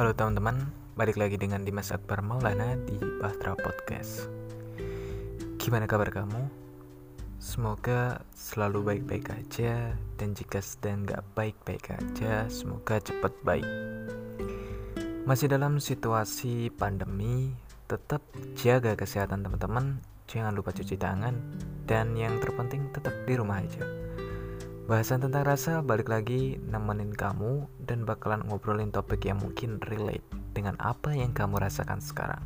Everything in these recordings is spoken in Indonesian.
Halo teman-teman, balik lagi dengan Dimas Akbar Maulana di Bahtera Podcast. Gimana kabar kamu? Semoga selalu baik-baik aja dan jika sedang gak baik-baik aja, semoga cepat baik. Masih dalam situasi pandemi, tetap jaga kesehatan teman-teman, jangan lupa cuci tangan, dan yang terpenting tetap di rumah aja. Bahasan tentang rasa balik lagi nemenin kamu dan bakalan ngobrolin topik yang mungkin relate dengan apa yang kamu rasakan sekarang.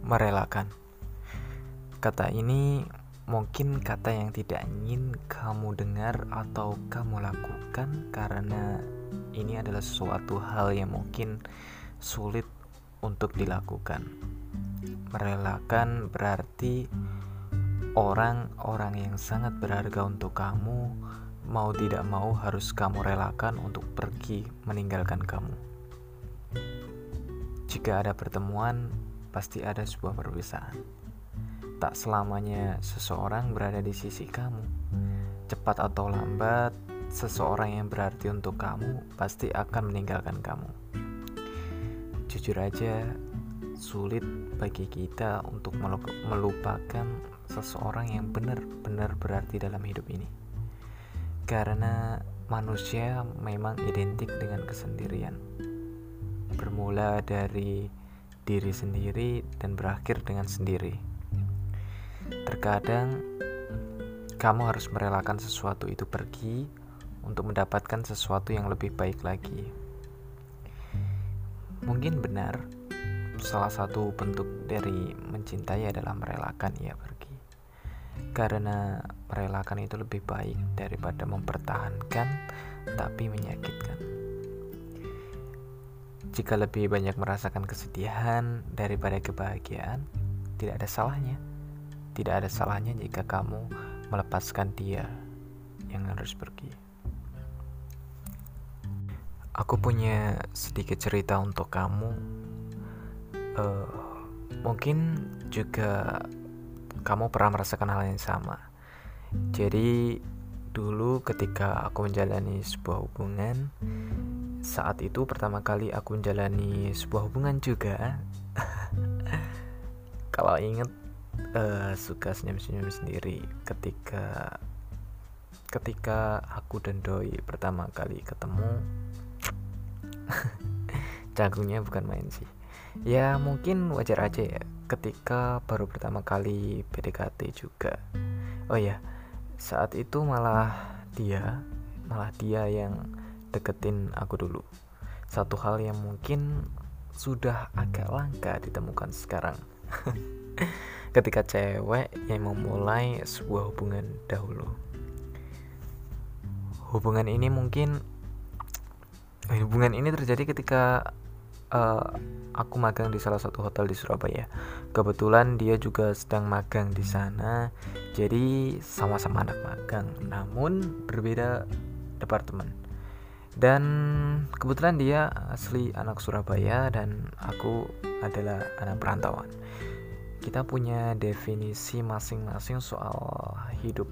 Merelakan. Kata ini mungkin kata yang tidak ingin kamu dengar atau kamu lakukan karena ini adalah suatu hal yang mungkin sulit untuk dilakukan. Merelakan berarti orang-orang yang sangat berharga untuk kamu mau tidak mau harus kamu relakan untuk pergi meninggalkan kamu. Jika ada pertemuan, pasti ada sebuah perpisahan. Tak selamanya seseorang berada di sisi kamu. Cepat atau lambat, seseorang yang berarti untuk kamu pasti akan meninggalkan kamu. Jujur aja, sulit bagi kita untuk melupakan seseorang yang benar-benar berarti dalam hidup ini. Karena manusia memang identik dengan kesendirian. Bermula dari diri sendiri dan berakhir dengan sendiri. Terkadang kamu harus merelakan sesuatu itu pergi untuk mendapatkan sesuatu yang lebih baik lagi. Mungkin benar, salah satu bentuk dari mencintai adalah merelakan ia pergi karena merelakan itu lebih baik daripada mempertahankan tapi menyakitkan. Jika lebih banyak merasakan kesedihan daripada kebahagiaan, tidak ada salahnya. Tidak ada salahnya jika kamu melepaskan dia yang harus pergi. Aku punya sedikit cerita untuk kamu. Uh, mungkin juga kamu pernah merasakan hal yang sama. Jadi dulu ketika aku menjalani sebuah hubungan, saat itu pertama kali aku menjalani sebuah hubungan juga. Kalau inget uh, suka senyum-senyum sendiri ketika ketika aku dan doi pertama kali ketemu. Jagungnya bukan main sih. Ya mungkin wajar aja ya ketika baru pertama kali PDKT juga. Oh ya, saat itu malah dia, malah dia yang deketin aku dulu. Satu hal yang mungkin sudah agak langka ditemukan sekarang. ketika cewek yang memulai sebuah hubungan dahulu. Hubungan ini mungkin hubungan ini terjadi ketika uh, aku magang di salah satu hotel di Surabaya. Kebetulan dia juga sedang magang di sana, jadi sama-sama anak magang, namun berbeda departemen. Dan kebetulan dia asli anak Surabaya dan aku adalah anak perantauan. Kita punya definisi masing-masing soal hidup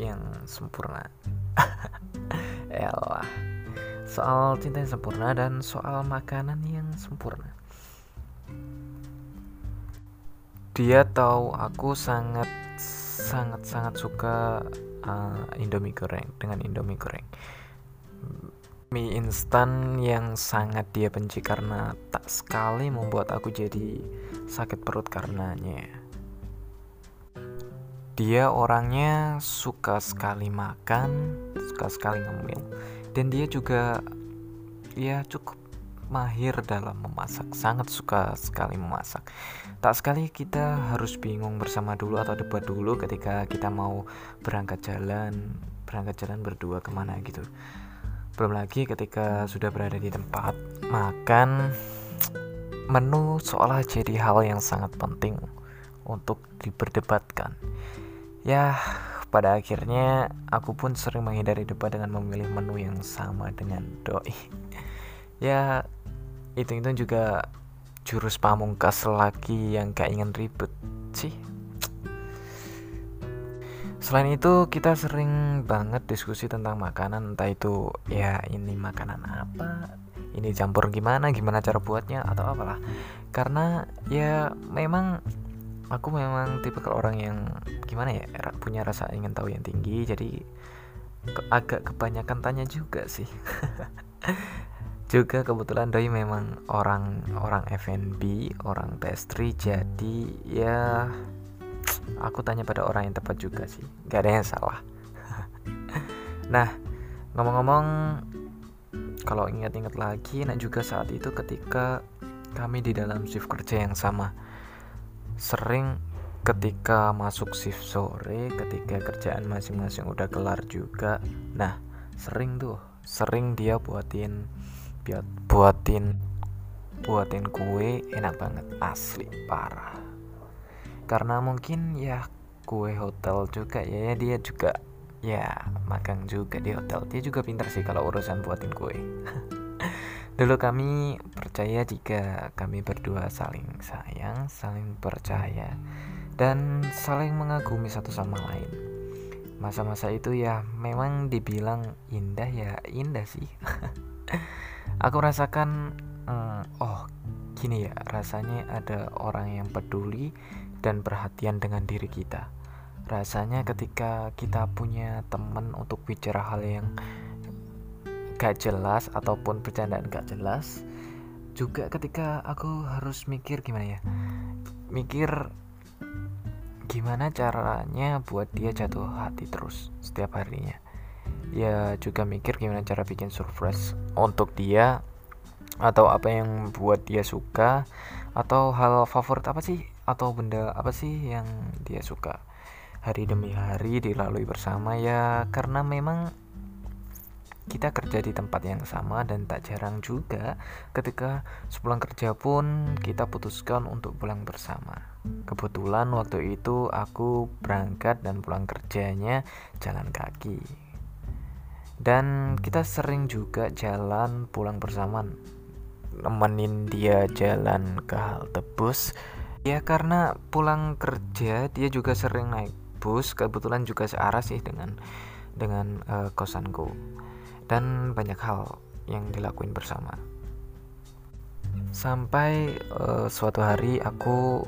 yang sempurna. Elah soal cinta yang sempurna dan soal makanan sempurna. Dia tahu aku sangat sangat sangat suka uh, Indomie goreng dengan Indomie goreng. Mie instan yang sangat dia benci karena tak sekali membuat aku jadi sakit perut karenanya. Dia orangnya suka sekali makan, suka sekali ngemil dan dia juga ya cukup mahir dalam memasak sangat suka sekali memasak. Tak sekali kita harus bingung bersama dulu atau debat dulu ketika kita mau berangkat jalan berangkat jalan berdua ke mana gitu. Belum lagi ketika sudah berada di tempat makan menu seolah jadi hal yang sangat penting untuk diperdebatkan. Ya pada akhirnya, aku pun sering menghindari debat dengan memilih menu yang sama dengan doi. ya, itu itu juga jurus pamungkas lagi yang gak ingin ribet sih. Selain itu kita sering banget diskusi tentang makanan. Entah itu ya ini makanan apa ini campur gimana gimana cara buatnya atau apalah. Karena ya memang aku memang tipe orang yang gimana ya punya rasa ingin tahu yang tinggi. Jadi agak kebanyakan tanya juga sih juga kebetulan doi memang orang orang F&B orang pastry jadi ya aku tanya pada orang yang tepat juga sih. Gak ada yang salah. Nah ngomong-ngomong kalau ingat-ingat lagi nah juga saat itu ketika kami di dalam shift kerja yang sama sering ketika masuk shift sore ketika kerjaan masing-masing udah kelar juga nah sering tuh sering dia buatin buatin buatin kue enak banget asli parah. Karena mungkin ya kue hotel juga ya, ya dia juga ya makan juga di hotel. Dia juga pintar sih kalau urusan buatin kue. Dulu kami percaya jika kami berdua saling sayang saling percaya dan saling mengagumi satu sama lain. Masa-masa itu ya memang dibilang indah ya indah sih aku rasakan hmm, oh gini ya rasanya ada orang yang peduli dan perhatian dengan diri kita. Rasanya ketika kita punya teman untuk bicara hal yang gak jelas ataupun bercandaan gak jelas, juga ketika aku harus mikir gimana ya, mikir gimana caranya buat dia jatuh hati terus setiap harinya. Ya juga mikir gimana cara bikin surprise untuk dia atau apa yang buat dia suka atau hal favorit apa sih atau benda apa sih yang dia suka hari demi hari dilalui bersama ya karena memang kita kerja di tempat yang sama dan tak jarang juga ketika sepulang kerja pun kita putuskan untuk pulang bersama. Kebetulan waktu itu aku berangkat dan pulang kerjanya jalan kaki. Dan kita sering juga jalan pulang bersama nemenin dia jalan ke halte bus. Ya karena pulang kerja dia juga sering naik bus. Kebetulan juga searah sih dengan dengan uh, kosanku. Dan banyak hal yang dilakuin bersama. Sampai uh, suatu hari aku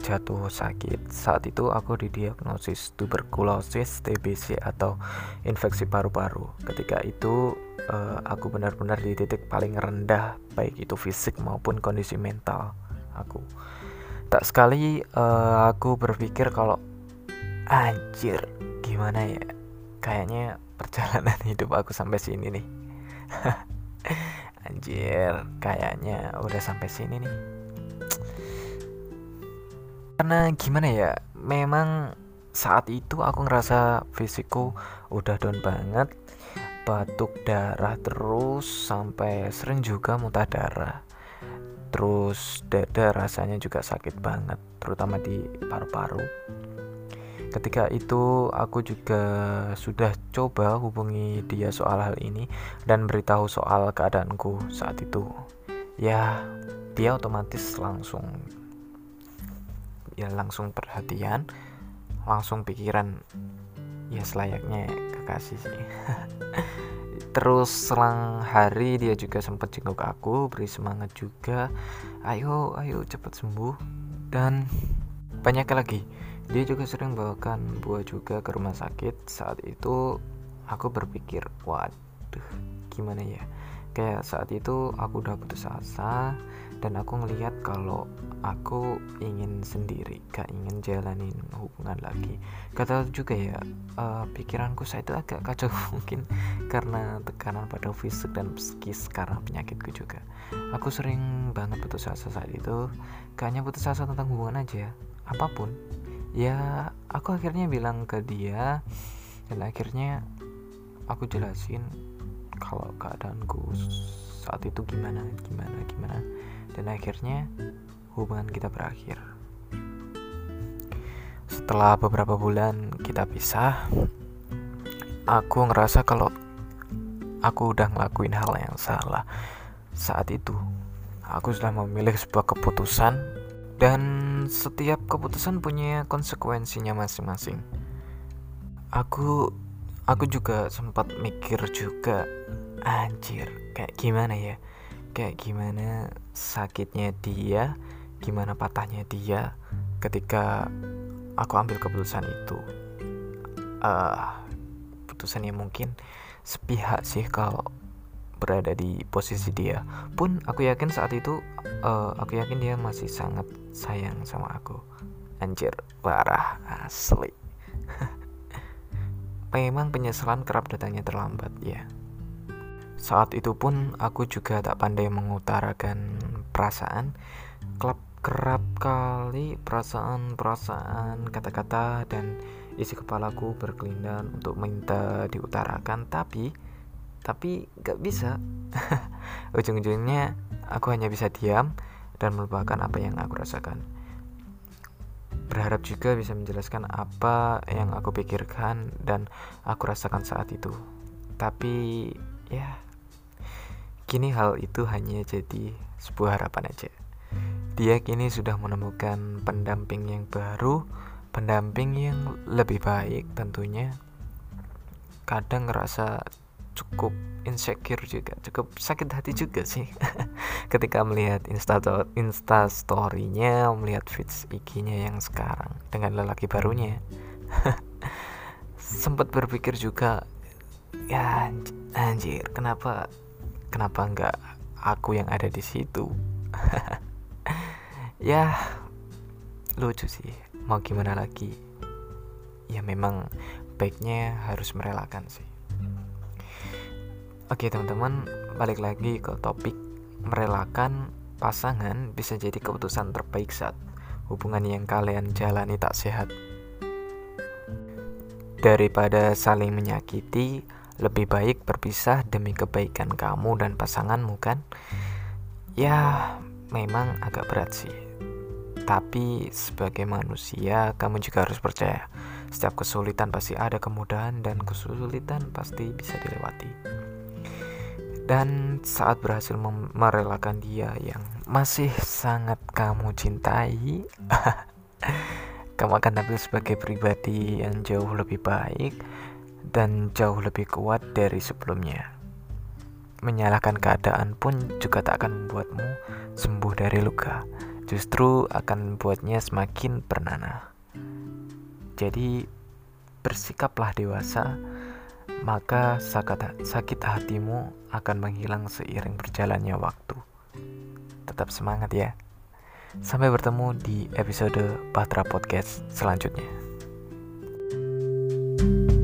jatuh sakit. Saat itu aku didiagnosis tuberkulosis TBC atau infeksi paru-paru. Ketika itu uh, aku benar-benar di titik paling rendah baik itu fisik maupun kondisi mental aku. Tak sekali uh, aku berpikir kalau anjir gimana ya kayaknya perjalanan hidup aku sampai sini nih. anjir kayaknya udah sampai sini nih karena gimana ya memang saat itu aku ngerasa fisikku udah down banget batuk darah terus sampai sering juga muntah darah. Terus dada rasanya juga sakit banget terutama di paru-paru. Ketika itu aku juga sudah coba hubungi dia soal hal ini dan beritahu soal keadaanku saat itu. Ya dia otomatis langsung ya langsung perhatian langsung pikiran ya selayaknya kekasih sih. Terus selang hari dia juga sempat jenguk aku beri semangat juga. Ayo ayo cepat sembuh. Dan banyak lagi dia juga sering bawakan buah juga ke rumah sakit. Saat itu aku berpikir waduh gimana ya kayak saat itu aku udah putus asa dan aku ngelihat kalau aku ingin sendiri gak ingin jalanin hubungan lagi. Kata juga ya uh, pikiranku saat itu agak kacau mungkin karena tekanan pada fisik dan psikis karena penyakitku juga. Aku sering banget putus asa saat itu gak hanya putus asa tentang hubungan aja apa pun. Ya aku akhirnya bilang ke dia dan akhirnya aku jelasin kalau keadaanku saat itu gimana gimana gimana dan akhirnya hubungan kita berakhir. Setelah beberapa bulan kita pisah, aku ngerasa kalau aku udah ngelakuin hal yang salah. Saat itu, aku sudah memilih sebuah keputusan dan setiap keputusan punya konsekuensinya masing-masing. aku aku juga sempat mikir juga anjir kayak gimana ya? Kayak gimana sakitnya dia gimana patahnya dia ketika aku ambil keputusan itu. Uh, keputusan yang mungkin sepihak sih kalau berada di posisi dia. Pun aku yakin saat itu uh, aku yakin dia masih sangat sayang sama aku. Anjir parah asli memang penyesalan kerap datangnya terlambat ya. Saat itu pun aku juga tak pandai mengutarakan perasaan. Klub kerap kali perasaan-perasaan kata-kata dan isi kepalaku berkelindan untuk minta diutarakan. Tapi tapi gak bisa. Ujung-ujungnya aku hanya bisa diam dan melupakan apa yang aku rasakan berharap juga bisa menjelaskan apa yang aku pikirkan dan aku rasakan saat itu. Tapi ya kini hal itu hanya jadi sebuah harapan aja. Dia kini sudah menemukan pendamping yang baru pendamping yang lebih baik tentunya. Kadang ngerasa cukup insecure juga cukup sakit hati juga sih. Ketika melihat insta insta storynya melihat feeds IG-nya yang sekarang dengan lelaki barunya sempat berpikir juga ya anjir kenapa kenapa nggak aku yang ada di situ? Ya lucu sih mau gimana lagi. Ya memang baiknya harus merelakan sih Oke teman-teman, balik lagi ke topik merelakan pasangan bisa jadi keputusan terbaik saat hubungan yang kalian jalani tak sehat. Daripada saling menyakiti, lebih baik berpisah demi kebaikan kamu dan pasanganmu kan? Ya, memang agak berat sih. Tapi sebagai manusia, kamu juga harus percaya, setiap kesulitan pasti ada kemudahan dan kesulitan pasti bisa dilewati. Dan saat berhasil merelakan dia yang masih sangat kamu cintai, kamu akan tampil sebagai pribadi yang jauh lebih baik dan jauh lebih kuat dari sebelumnya. Menyalahkan keadaan pun juga tak akan membuatmu sembuh dari luka, justru akan membuatnya semakin bernanah. Jadi, bersikaplah dewasa maka sakit hatimu akan menghilang seiring berjalannya waktu. Tetap semangat ya. Sampai bertemu di episode Patra Podcast selanjutnya. thank you